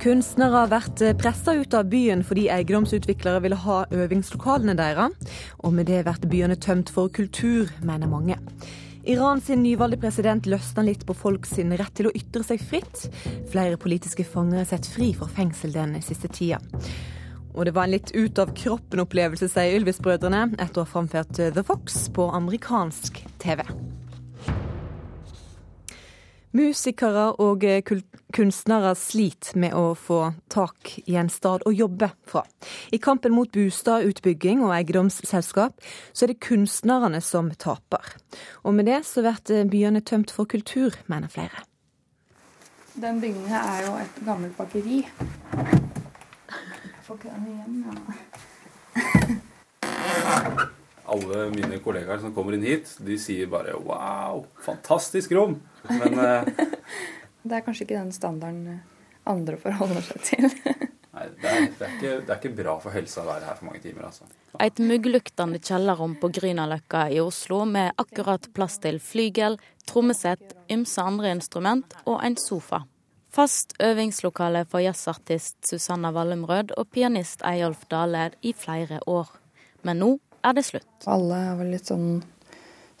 Kunstnere har vært pressa ut av byen fordi eiendomsutviklere ville ha øvingslokalene deres. Og med det blir byene tømt for kultur, mener mange. Iran sin nyvalgte president løsner litt på folk sin rett til å ytre seg fritt. Flere politiske fanger er sett fri for fengsel den siste tida. Og det var en litt ut av kroppen-opplevelse, sier Ylvis-brødrene, etter å ha framført The Fox på amerikansk TV. Musikere og kunstnere sliter med å få tak i en stad å jobbe fra. I kampen mot bostadutbygging og eiendomsselskap, så er det kunstnerne som taper. Og med det så blir byene tømt for kultur, mener flere. Den bygningen er jo et gammelt bakeri. Får ikke den igjen, ja alle mine kollegaer som kommer inn hit, de sier bare 'wow, fantastisk rom'. Men uh, Det er kanskje ikke den standarden andre forholder seg til. nei, det er, det, er ikke, det er, ikke, bra for helsa å være her for mange timer, altså. Et muggluktende kjellerrom på Grünerløkka i Oslo med akkurat plass til flygel, trommesett, ymse andre instrument og en sofa. Fast øvingslokale for jazzartist Susanna Wallumrød og pianist Eyolf Dale i flere år. Men nå er det slutt. Alle er vel litt sånn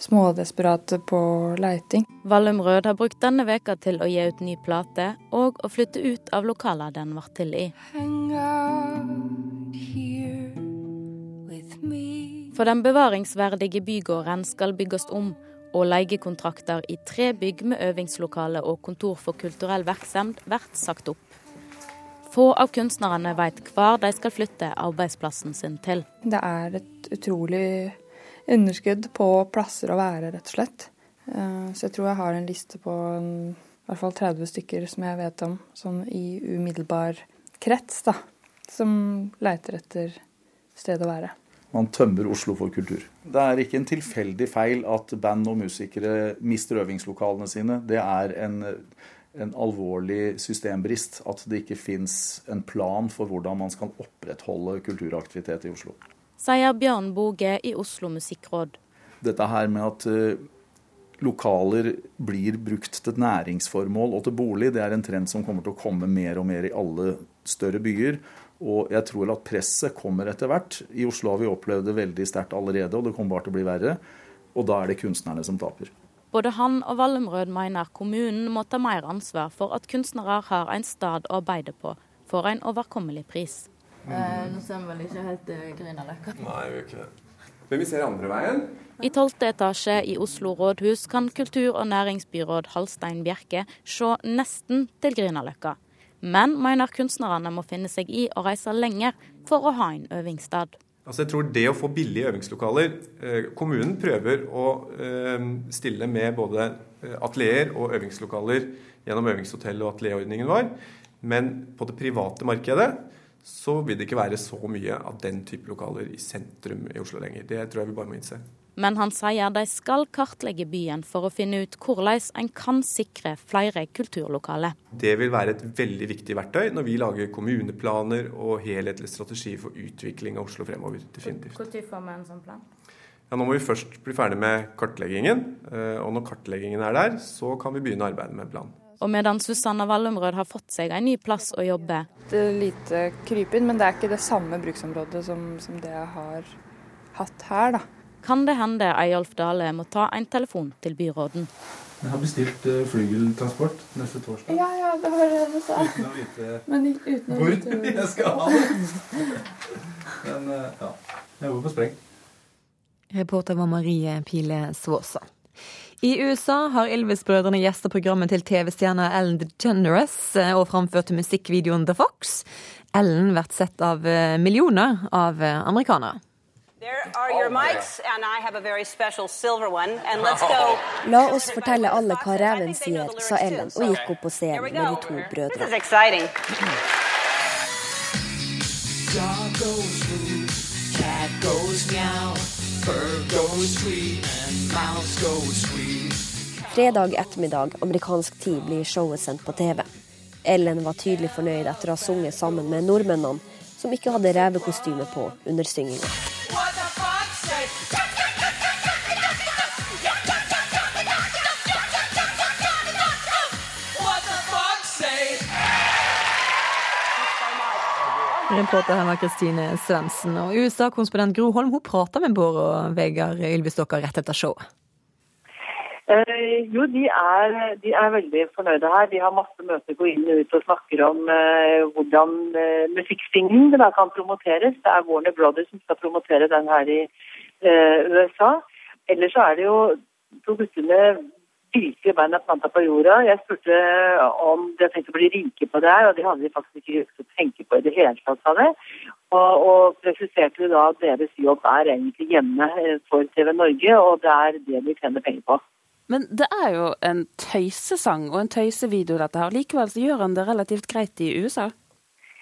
smådesperate på leiting. Vallum Rød har brukt denne veka til å gi ut ny plate og å flytte ut av lokalet den var til i. For den bevaringsverdige bygården skal bygges om, og leiekontrakter i tre bygg med øvingslokale og kontor for kulturell virksomhet blir sagt opp. Få av kunstnerne vet hvor de skal flytte arbeidsplassen sin til. Det er et utrolig underskudd på plasser å være, rett og slett. Eh, så jeg tror jeg har en liste på en, i hvert fall 30 stykker som jeg vet om, sånn i umiddelbar krets, da. Som leiter etter sted å være. Man tømmer Oslo for kultur. Det er ikke en tilfeldig feil at band og musikere mister øvingslokalene sine. Det er en en alvorlig systembrist at det ikke fins en plan for hvordan man skal opprettholde kulturaktivitet i Oslo. Sier Bjørn Boge i Oslo musikkråd. Dette her med at uh, lokaler blir brukt til næringsformål og til bolig, det er en trend som kommer til å komme mer og mer i alle større byer. Og jeg tror at presset kommer etter hvert. I Oslo har vi opplevd det veldig sterkt allerede, og det kommer bare til å bli verre. Og da er det kunstnerne som taper. Både han og Valmrød mener kommunen må ta mer ansvar for at kunstnere har en stad å arbeide på, for en overkommelig pris. Eh, nå ser vi vel ikke helt eh, Grünerløkka. Nei, vi gjør ikke det. Men vi ser andre veien. I tolvte etasje i Oslo rådhus kan kultur- og næringsbyråd Halstein Bjerke se nesten til Grünerløkka. Men mener kunstnerne må finne seg i å reise lenger for å ha en øvingssted. Altså jeg tror det å få billige øvingslokaler eh, Kommunen prøver å eh, stille med både atelier og øvingslokaler gjennom øvingshotell og atelierordningen vår. Men på det private markedet så vil det ikke være så mye av den type lokaler i sentrum i Oslo lenger. Det tror jeg vi bare må innse. Men han sier de skal kartlegge byen for å finne ut hvordan en kan sikre flere kulturlokaler. Det vil være et veldig viktig verktøy når vi lager kommuneplaner og helhetlig strategi for utvikling av Oslo fremover. definitivt. Når får vi en sånn plan? Ja, Nå må vi først bli ferdig med kartleggingen. Eh, og når kartleggingen er der, så kan vi begynne arbeidet med en plan. Og medan Susanna Wallumrød har fått seg en ny plass å jobbe Det er lite krypinn, men det er ikke det samme bruksområdet som, som det jeg har hatt her, da kan det hende Eyolf Dale må ta en telefon til byråden. Jeg har bestilt uh, flygeltransport neste torsdag. Ja, ja, det var det du sa. Uten å vite Men uten å hvor vite jeg skal ha det. Men uh, ja, jeg går på spreng. Reporter var Marie Pile Svåsa. I USA har Ylvis-brødrene gjesta programmet til TV-stjerna Ellen DeGeneres eh, og framførte musikkvideoen The Fox. Ellen blir sett av millioner av amerikanere. La oss fortelle alle hva reven sier, sa Ellen og gikk opp på scenen med de to brødrene. Fredag ettermiddag amerikansk tid blir showet sendt på TV. Ellen var tydelig fornøyd etter å ha sunget sammen med nordmennene, som ikke hadde revekostyme på under synginga. Reporter her var Kristine Svendsen. Og USA-konsponent Gro Holm hun prata med Bård og Vegard Ylvisdotter rett etter showet. Eh, jo, de er, de er, veldig fornøyde her. De har masse møter, går inn og ut og snakker om eh, hvordan eh, musikksinging kan promoteres. Det er Warner Brothers som skal promotere den her i eh, USA. Ellers så er det jo to guttene virkelig beina planta på jorda. Jeg spurte om de hadde tenkt å bli rike på det her, og de hadde de faktisk ikke til å tenke på i det hele tatt. sa de. Og, og presiserte da at deres jobb er egentlig hjemme eh, for TV Norge, og det er det de tjener penger på. Men det er jo en tøysesang og en tøysevideo, dette her. Likevel så gjør han det relativt greit i USA?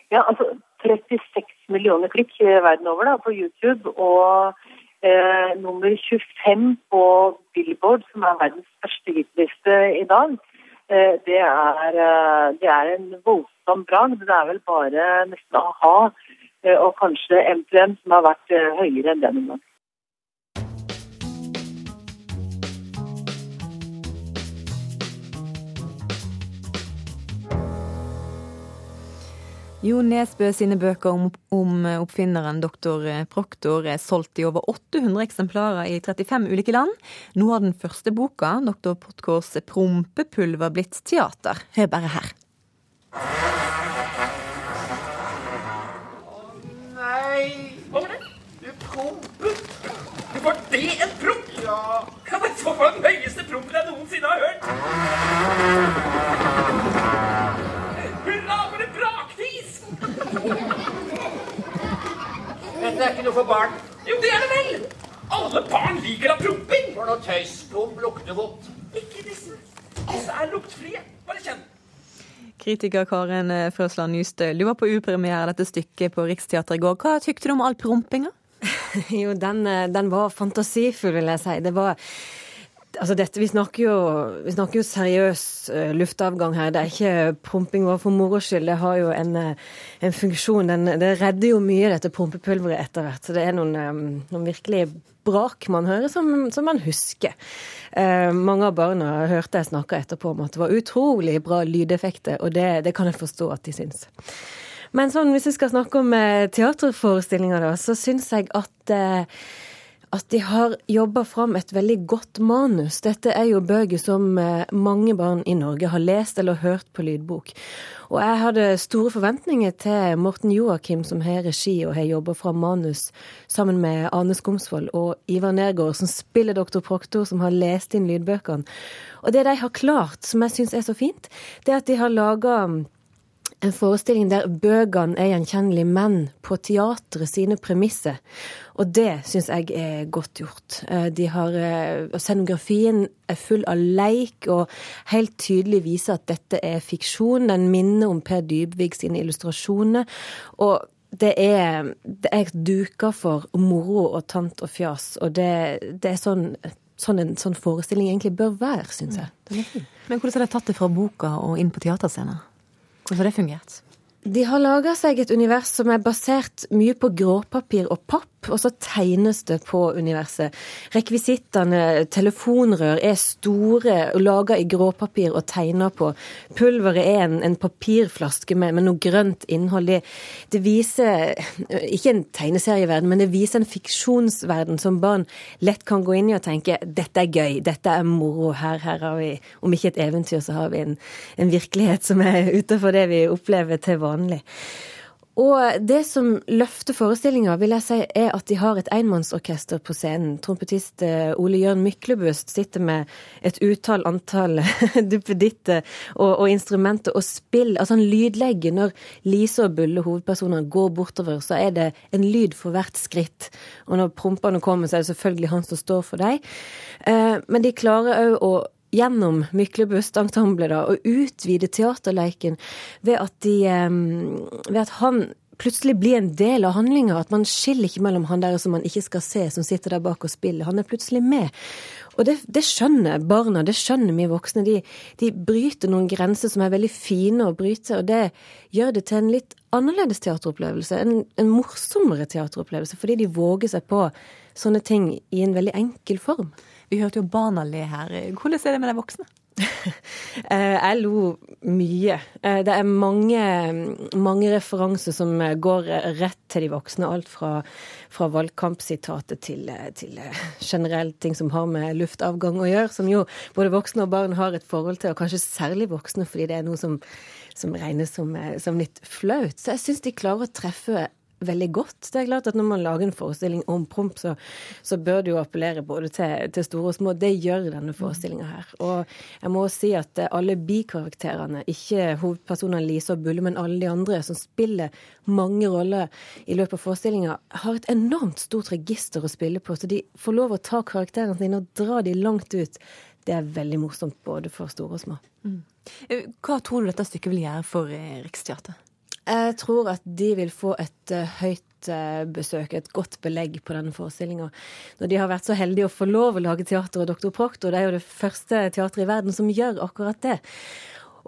Ja, altså 36 millioner klikk verden over da, på YouTube. Og eh, nummer 25 på Billboard, som er verdens største hitliste i dag. Eh, det, er, eh, det, er, en voldsom bragd. Det er vel bare nesten a-ha eh, og kanskje MTM som har vært eh, høyere enn den en gang. Jo Nesbø sine bøker om, om oppfinneren doktor Proktor er solgt i over 800 eksemplarer i 35 ulike land. Nå har den første boka, doktor Potkors prompepulver, blitt teater. Hør bare her. Å nei! Hva var det? Du prompet! Var det en promp? Ja. ja det var den høyeste prompen jeg noensinne har hørt! Dette er ikke noe for barn. Jo, det er det vel! Alle barn liker da promping. For noe tøys. Promp lukter vondt. Ikke disse. Disse er luktfrie. Bare kjenn. Kritiker Karen Frøsland Nystøl, du var på upremiere av dette stykket på Riksteatret i går. Hva tykte du om all prompinga? jo, den, den, var fantasifull, vil jeg si. Det var Altså dette, vi, snakker jo, vi snakker jo seriøs uh, luftavgang her. Det er ikke promping bare for moro skyld. Det har jo en, uh, en funksjon. Den, det redder jo mye, dette prompepulveret, etter hvert. Så det er noen, um, noen virkelig brak man hører, som, som man husker. Eh, mange av barna hørte jeg snakka etterpå om at det var utrolig bra lydeffekter, og det, det kan jeg forstå at de syns. Men sånn, hvis vi skal snakke om teaterforestillinger, da, så syns jeg at at de har jobba fram et veldig godt manus. Dette er jo bøker som eh, mange barn i Norge har lest eller hørt på lydbok. Og jeg hadde store forventninger til Morten Joakim, som har regi og har jobba fram manus sammen med Ane Skomsvold og Ivar Nergård, som spiller doktor Proktor, som har lest inn lydbøkene. Og det de har klart, som jeg syns er så fint, det er at de har laga en forestilling der bøkene er gjenkjennelige menn på teatret sine premisser. Og det syns jeg er godt gjort. Eh, de har, og Scenografien er full av leik og helt tydelig viser at dette er fiksjon. Den minner om Per Dybvig sine illustrasjoner. Og det er, det er duka for moro og tant og fjas. Og det, det er sånn sånn en sånn forestilling egentlig bør være, syns jeg. Men hvordan har de tatt det fra boka og inn på teaterscenen? Hvordan har det fungert? De har laga seg et univers som er basert mye på gråpapir og papp, og så tegnes det på universet. Rekvisittene, telefonrør, er store laga i gråpapir og tegna på. Pulveret er en, en papirflaske med, med, noe grønt innhold. Det, det, viser ikke en tegneserieverden, men det viser en fiksjonsverden som barn lett kan gå inn i og tenke dette er gøy, dette er moro. Her, her har vi, om ikke et eventyr, så har vi en, en virkelighet som er utenfor det vi opplever til vanlig. Og det som løfter forestillinga, vil jeg si, er at de har et enmannsorkester på scenen. Trompetist eh, Ole Jørn Myklebust sitter med et utall antall duppeditter og, og, instrumenter og spill. Altså han lydlegger når Lise og Bulle, hovedpersonene, går bortover, så er det en lyd for hvert skritt. Og når prompene kommer, så er det selvfølgelig han som står for dem. Eh, men de klarer òg å gjennom Myklebust-ensemblet og utvide teaterleiken ved at, de, ved at han plutselig blir en del av handlinga. At man skiller ikke mellom han der som man ikke skal se, som sitter der bak og spiller. Han er plutselig med. Og det, det skjønner barna, det skjønner vi voksne. De, de, bryter noen grenser som er veldig fine å bryte, og det gjør det til en litt annerledes teateropplevelse. En, en morsommere teateropplevelse, fordi de våger seg på sånne ting i en veldig enkel form. Vi hørte jo barna le her. Hvordan er det med de voksne? Eh, jeg lo mye. Eh, det er mange, mange, referanser som går rett til de voksne. Alt fra, fra valgkampsitatet til, til generelt ting som har med luftavgang å gjøre. Som jo både voksne og barn har et forhold til, og kanskje særlig voksne fordi det er noe som, som regnes som, som litt flaut. Så jeg syns de klarer å treffe veldig godt. Det er klart at Når man lager en forestilling om promp, så, så bør det jo appellere både til, til, store og små. Det gjør denne forestillinga her. Og jeg må si at alle bikarakterene, ikke hovedpersonene Lise og Bulle, men alle de andre som spiller mange roller i løpet av forestillinga, har et enormt stort register å spille på. Så de får lov å ta karakterene sine og dra de langt ut. Det er veldig morsomt både for store og små. Mm. Hva tror du dette stykket vil gjøre for eh, Riksteatret? Jeg tror at de vil få et uh, høyt uh, besøk, et godt belegg på denne forestillinga. Når de har vært så heldige å få lov å lage teater og Dr. Proctor, det er jo det første teatret i verden som gjør akkurat det.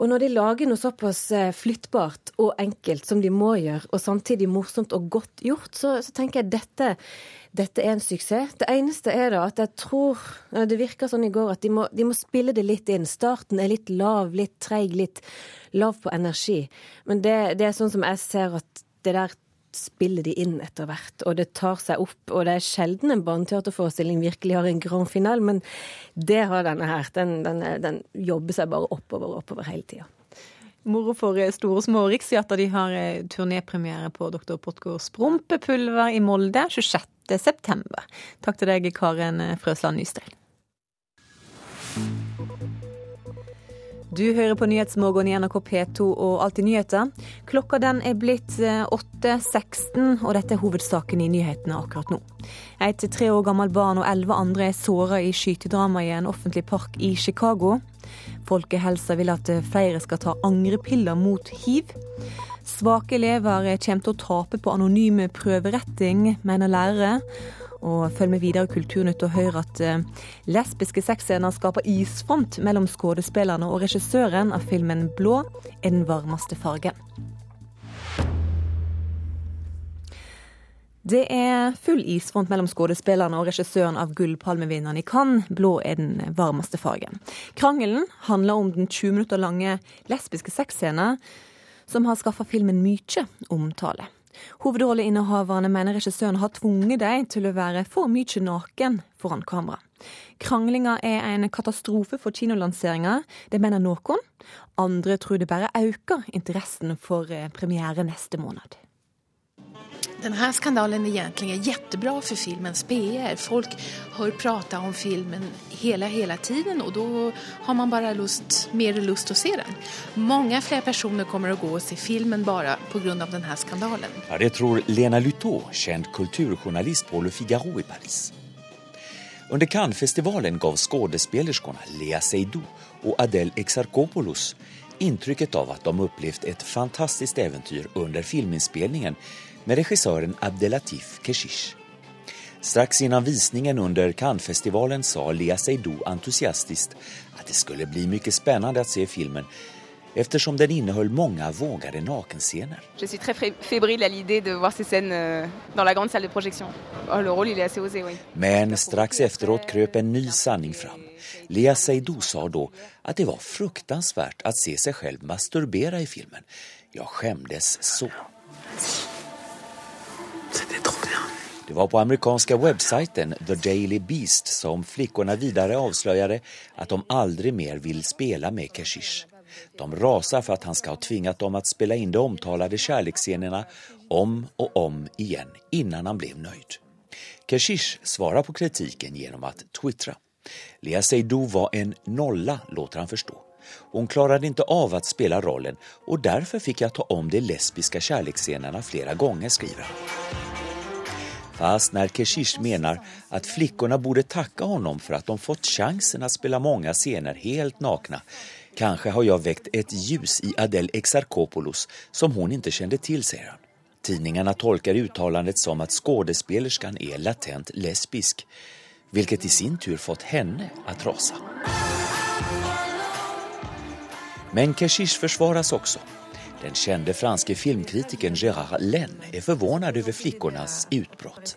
Og når de lager noe såpass uh, flyttbart og enkelt som de må gjøre, og samtidig morsomt og godt gjort, så, så tenker jeg dette dette er en suksess. Det eneste er da at jeg tror Det virka sånn i går at de må, de må, spille det litt inn. Starten er litt lav, litt treig, litt lav på energi. Men det, det, er sånn som jeg ser at det der spiller de inn etter hvert, og det tar seg opp. Og det er sjelden en barneteaterforestilling virkelig har en grand finale, men det har denne her. Den, den, den jobber seg bare oppover og oppover hele tida. Moro for store og små. Riksteater de har eh, turnépremiere på Dr. Potgårds Prompepulver i Molde 26.9. Takk til deg, Karen Frøsland Nystreil. Du hører på Nyhetsmorgen i NRK P2 og Alltid nyheter. Klokka den er blitt 8.16, eh, og dette er hovedsaken i nyhetene akkurat nå. Et tre år gammelt barn og elleve andre er såra i skytedrama i en offentlig park i Chicago. Folkehelsa vil at flere skal ta angrepiller mot hiv. Svake elever kommer til å tape på anonyme prøveretting, mener lærere. Og følg med videre i Kulturnytt og hør at uh, lesbiske sexscener skaper isfront mellom skuespillerne og regissøren av filmen 'Blå er den varmeste fargen'. Det er full isfront mellom skuespillerne og regissøren av Gullpalmevinneren i Cannes. Blå er den varmeste fargen. Krangelen handler om den 20 minutter lange lesbiske sexscenen som har skaffa filmen mye omtale. Hovedrolleinnehaverne mener regissøren har tvunget dem til å være for mye naken foran kamera. Kranglinga er en katastrofe for kinolanseringa, det mener noen. Andre tror det bare øker interessen for eh, premiere neste måned. Den här skandalen er egentlig kjempebra for filmens PR. Folk hører prate om filmen hele, hele tiden og da har man bare lust, mer til å se den. Mange flere personer kommer å gå og se filmen bare på denne skandalen. Ja, det tror Lena Lutot, kjent kulturjournalist på Le Figaro i Paris. Under Cannes-festivalen gav skuespillerne Lea Seydoux og Adele Exarchopoulos inntrykket av at de opplevde et fantastisk eventyr under filminspelningen med regissören Abdelatif Keshish. Strax innan visningen under Cannesfestivalen sa Lea Seydoux entusiastiskt att det skulle bli mycket spännande att se filmen eftersom den innehöll många vågade nakenscener. Je suis très fébrile à l'idée de voir ces scènes euh, dans la grande salle de projection. Oh, le rôle il est assez osé, oui. Men strax efteråt kröp en ny sanning fram. Lea Seydoux sa då att det var fruktansvärt att se sig själv masturbera i filmen. Jag skämdes så. Det var på amerikanska webbsajten The Daily Beast som flickorna vidare avslöjade att de aldrig mer vill spela med Keshish. De rasar för att han ska ha tvingat dem att spela in de omtalade kärleksscenerna om och om igen innan han blev nöjd. Keshish svarar på kritiken genom att twittra. Lea Seydoux var en nolla, låter han förstå. Hon klarade inte av att spela rollen och därför fick jag ta om de lesbiska kärleksscenerna flera gånger, skriver han. Fast när Keshish menar att flickorna borde tacka honom för att de fått chansen att spela många scener helt nakna Kanske har jag väckt ett ljus i Adele Exarchopoulos som hon inte kände till, säger han. Tidningarna tolkar uttalandet som att skådespelerskan är latent lesbisk, vilket i sin tur fått henne att rasa. Men Keshish försvaras också. Den kände franske filmkritikern Gérard Lenn är förvånad över flickornas utbrott.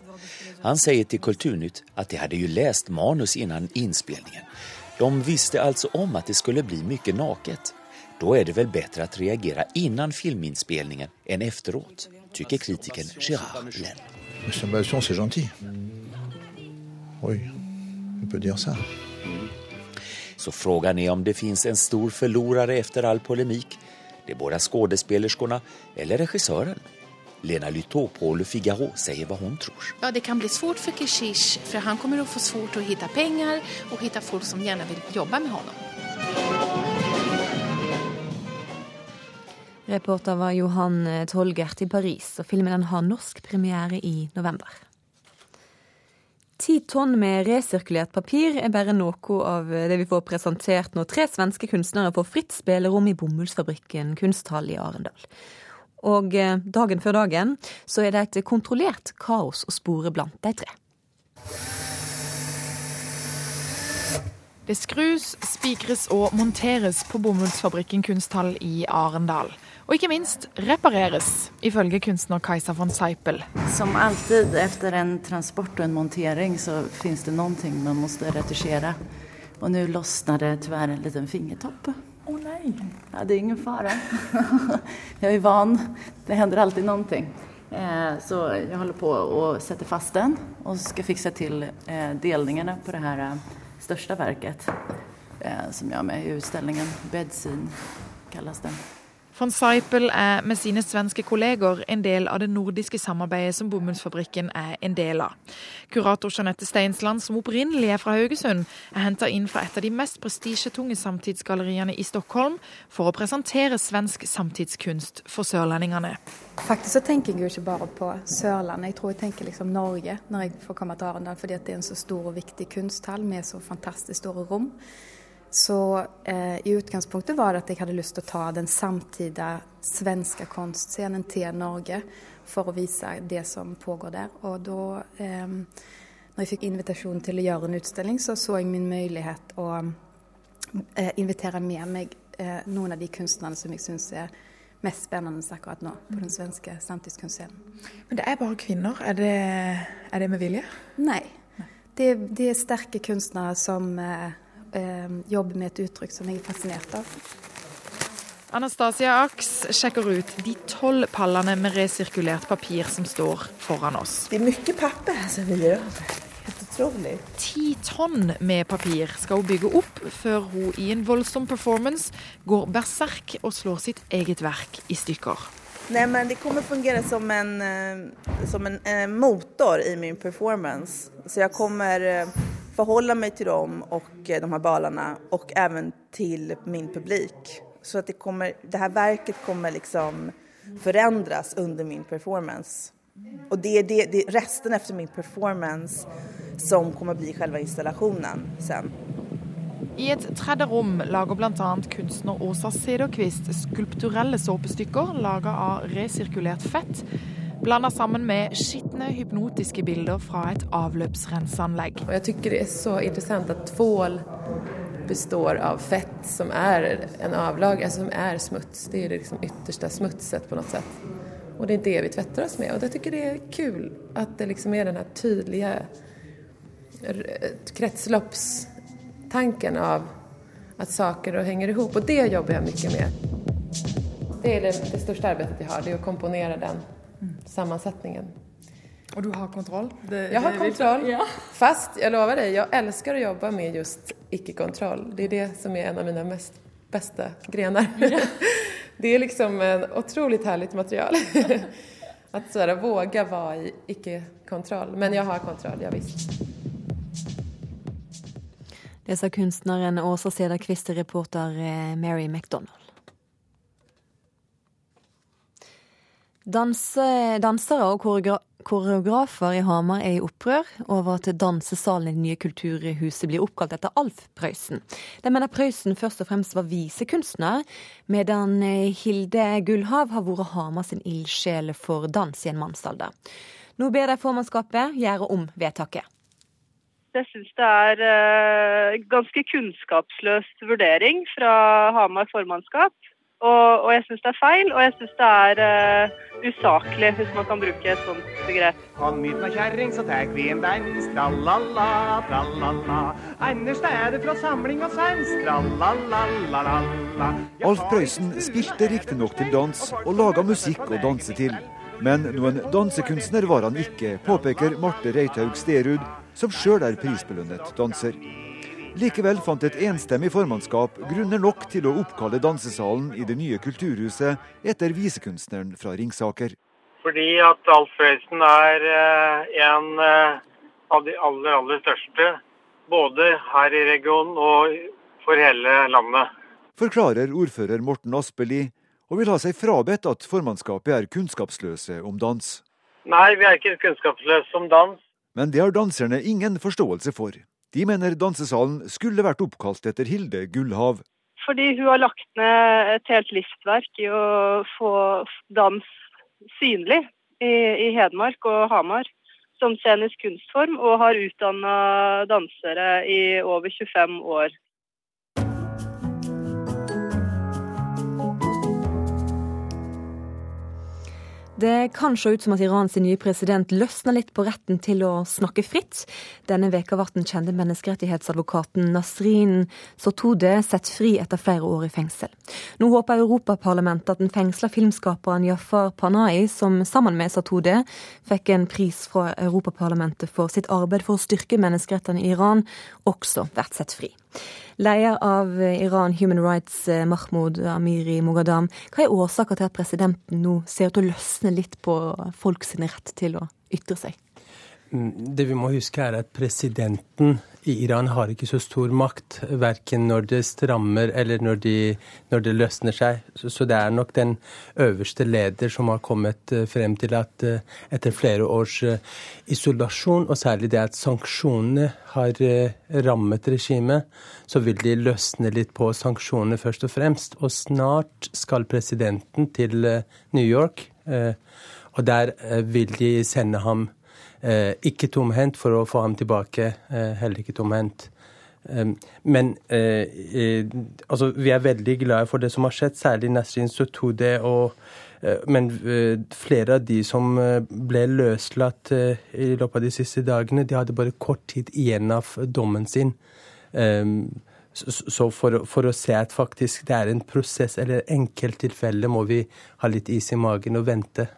Han säger till Kulturnytt att de hade ju läst manus innan inspelningen De visste alltså om att det skulle bli mycket naket. Då är det väl bättre att reagera innan filminspelningen än efteråt, tycker kritikern Gérard Lenn. Masturbation, c'est gentil. Oui, on peut dire ça. Så frågan är om det finns en stor förlorare efter all polemik. De båda skådespelerskorna eller regissören. Lena Lytå på Le Figaro säger vad hon tror. Ja, det kan bli svårt för Keshish för han kommer att få svårt att hitta pengar och hitta folk som gärna vill jobba med honom. Reporter var Johan Tolgert i Paris, og filmen har norsk premiere i november. Ti tonn med resirkulert papir er bare noe av det vi får presentert når tre svenske kunstnere får fritt spillerom i bomullsfabrikken Kunsthall i Arendal. Og dagen før dagen så er det et kontrollert kaos å spore blant de tre. Det skrus, spikres og monteres på bomullsfabrikken Kunsthall i Arendal. Og ikke minst repareres, ifølge kunstner Kajsa von Seipel. Som alltid etter en transport og en montering så fins det noe man må retusjere. Og nå løsner det dessverre en liten fingertopp. Å oh, nei! Ja, det er ingen fare. jeg er van. Det hender alltid noe. Så jeg holder på å sette fast den og skal fikse til delingene på det her største verket som jeg har med i utstillingen. Bedsin kalles den. Von Seipel er med sine svenske kolleger en del av det nordiske samarbeidet som bomullsfabrikken er en del av. Kurator Jeanette Steinsland, som opprinnelig er fra Haugesund, er henta inn fra et av de mest prestisjetunge samtidsgalleriene i Stockholm for å presentere svensk samtidskunst for sørlendingene. Faktisk så tenker jeg jo ikke bare på Sørlandet, jeg tror jeg tenker liksom Norge når jeg får komme til Arendal, fordi det er en så stor og viktig kunsthall med så fantastisk store rom. Så eh, i utgangspunktet var det at jeg hadde lyst til å ta den samtida svenske kunstscenen til Norge for å vise det som pågår der. Og da, eh, når jeg fikk invitasjon til å gjøre en utstilling, så så jeg min mulighet å eh, invitere med meg noen av de kunstnerne som jeg syns er mest spennende akkurat nå på den svenske samtidskunstscenen. Men det er bare kvinner? Er det, er det med vilje? Nei. Det, det er sterke kunstnere som jobbe med et uttrykk som jeg er fascinert av. Anastasia Aks sjekker ut de tolv pallene med resirkulert papir som står foran oss. Det er mye papir som vi gjør. Helt utrolig. Ti tonn med papir skal hun bygge opp før hun i en voldsom performance går berserk og slår sitt eget verk i stykker. Nei, men Det kommer fungere som en, som en, en motor i min performance. Så jeg kommer förhålla mig till dem och eh, de här balarna och även till min publik. Så att det, kommer, det här verket kommer liksom förändras under min performance. Och det är resten efter min performance som kommer bli själva installationen sen. I et tredje rom lager bl.a. kunstner Åsa Sederquist skulpturelle såpestykker laga av resirkulert fett blanda sammen med skitne, hypnotiske bilder fra et avløpsrenseanlegg. Og jeg syns det er så interessant at tvål består av fett som er en avlag, altså som er smuts. Det er det liksom ytterste smutset på noe sett. Og det er det vi tvättar oss med. Og jeg syns det er kul at det liksom er den tydelige kretsloppstanken av at saker henger ihop. Og det jobber jeg mye med. Det er det største arbeidet jeg har, det er å komponere den sammansättningen. Och du har kontroll? Det, jag har kontroll. Ja. Fast jag lovar dig, jag älskar att jobba med just icke-kontroll. Det är det som är en av mina mest bästa grenar. Ja. Det är liksom en otroligt härligt material. Att så våga vara i icke-kontroll. Men jag har kontroll, ja visst. Det sa kunstneren Åsa Cederquist til reporter eh, Mary McDonald. Danse, dansere og koreografer i Hamar er i opprør over at dansesalen i det nye kulturhuset blir oppkalt etter Alf Prøysen. De mener Prøysen først og fremst var visekunstner, medan Hilde Gullhav har vært Hamar sin ildsjel for dans i en mannsalder. Nå ber de formannskapet gjøre om vedtaket. Jeg syns det er uh, ganske kunnskapsløs vurdering fra Hamar formannskap. Og, og jeg syns det er feil, og jeg syns det er uh, usaklig, hvis man kan bruke et sånt begrep. Kom hit med kjerring, så tar vi en dans, tralala, tralala. Anders det er det fra samling og sans, tralalalala. Alf Prøysen spilte riktignok til dans, og laga musikk å danse til. Men noen dansekunstner var han ikke, påpeker Marte Reithaug Sterud, som sjøl er prisbelønnet danser. Likevel fant et enstemmig formannskap grunner nok til å oppkalle dansesalen i det nye kulturhuset etter visekunstneren fra Ringsaker. Fordi at Alf Prøysen er eh, en eh, av de aller, aller største, både her i regionen og for hele landet. Forklarer ordfører Morten Aspeli, og vil ha seg frabedt at formannskapet er kunnskapsløse om dans. Nei, vi er ikke kunnskapsløse om dans. Men det har danserne ingen forståelse for. De mener dansesalen skulle vært oppkalt etter Hilde Gullhav. Fordi hun har lagt ned et helt livsverk i å få dans synlig i, i Hedmark og Hamar som scenisk kunstform, og har utdanna dansere i over 25 år. Det kan se ut som at Irans nye president løsner litt på retten til å snakke fritt. Denne veka ble den kjente menneskerettighetsadvokaten Nasrin Sotode sett fri etter flere år i fengsel. Nå håper Europaparlamentet at den fengsla filmskaperen Jafar Panahi, som sammen med Sotode fikk en pris fra Europaparlamentet for sitt arbeid for å styrke menneskerettene i Iran, også blir sett fri. Leder av Iran Human Rights, eh, Mahmoud Amiri Mogadam. Hva er årsaken til at presidenten nå ser ut til å løsne litt på folks rett til å ytre seg? Det vi må huske er at presidenten i Iran har ikke så stor makt, verken når det strammer eller når, de, når det løsner seg. Så, så, det er nok den øverste leder som har kommet eh, frem til at eh, etter flere års eh, isolasjon, og særlig det at sanksjonene har rammet regimet, så vil de løsne litt på sanksjonene først og fremst. Og snart skal presidenten til New York, og der vil de sende ham Eh, ikke tomhendt for å få ham tilbake, eh, heller ikke tomhendt. Men eh, altså, vi er veldig glade for det som har skjedd, særlig Nasrin Sotoudeh. Og, men flere av de som ble løslatt i løpet av de siste dagene, de hadde bare kort tid igjen av dommen sin. Så for, for, å se at faktisk det er en prosess eller enkelttilfelle, må vi ha litt is i magen og vente.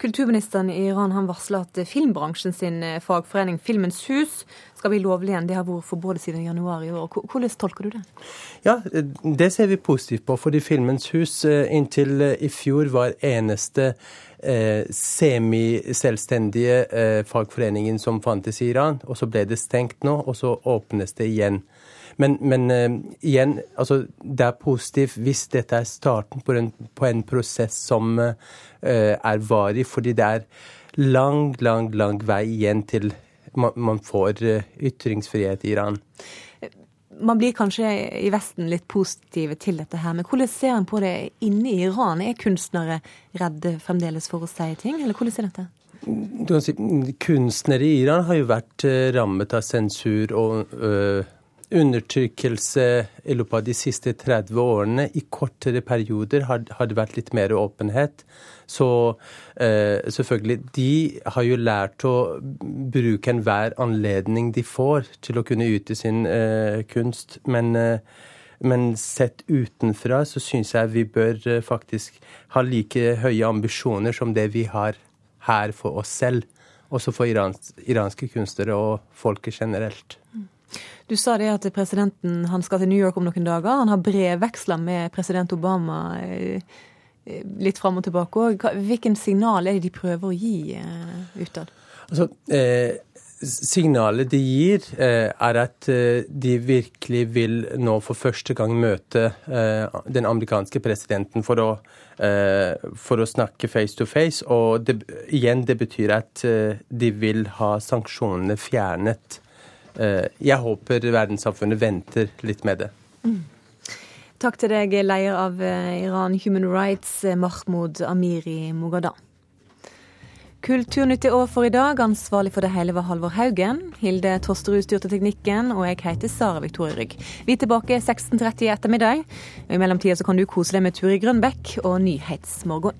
Kulturministeren i Iran han varsler at filmbransjen sin eh, fagforening Filmens Hus skal bli lovlig igjen. Det har vært forbudt siden januar i år. Hvordan tolker du det? Ja, Det ser vi positivt på. Fordi Filmens Hus eh, inntil eh, i fjor var eneste eh, semiselvstendige eh, fagforeningen som fantes i Iran. Og så ble det stengt nå, og så åpnes det igjen. Men, men uh, igjen, altså, det er positivt hvis dette er starten på en, på en prosess som uh, er varig, fordi det er lang, lang, lang vei igjen til man, man får uh, ytringsfrihet i Iran. Man blir kanskje i Vesten litt positive til dette her, men hvordan ser en på det inne i Iran? Er kunstnere redde fremdeles for å si ting, eller hvordan er dette? Du kan si, Kunstnere i Iran har jo vært rammet av sensur og øh, undertrykkelse i løpet av de siste 30 årene. I kortere perioder har, har det vært litt mer åpenhet. Så eh, selvfølgelig, de har jo lært å bruke enhver anledning de får til å kunne yte sin eh, kunst. Men, eh, men, sett utenfra så syns jeg vi bør eh, faktisk ha like høye ambisjoner som det vi har her for oss selv. Også for irans, iranske kunstnere og folket generelt. Mm. Du sa det at presidenten han skal til New York om noen dager. Han har brevveksla med president Obama eh, litt fram og tilbake òg. Hvilken signal er det de prøver å gi eh, utad? Altså, eh, signalet de gir, eh, er at eh, de virkelig vil nå for første gang møte eh, den amerikanske presidenten for å, for å snakke face to face. Og det, igjen, det betyr at de vil ha sanksjonene fjernet. Eh, jeg håper verdenssamfunnet venter litt med det. Takk til deg, leder av eh, Iran Human Rights, eh, Mahmoud Amiri Mogadam. Kulturnytt er over for i dag. Ansvarlig for det hele var Halvor Haugen. Hilde Tosterud styrte teknikken, og jeg heter Sara Victoria Rygg. Vi er tilbake 16.30 i ettermiddag. I mellomtida kan du kose deg med Turi Grønbekk og Nyhetsmorgen.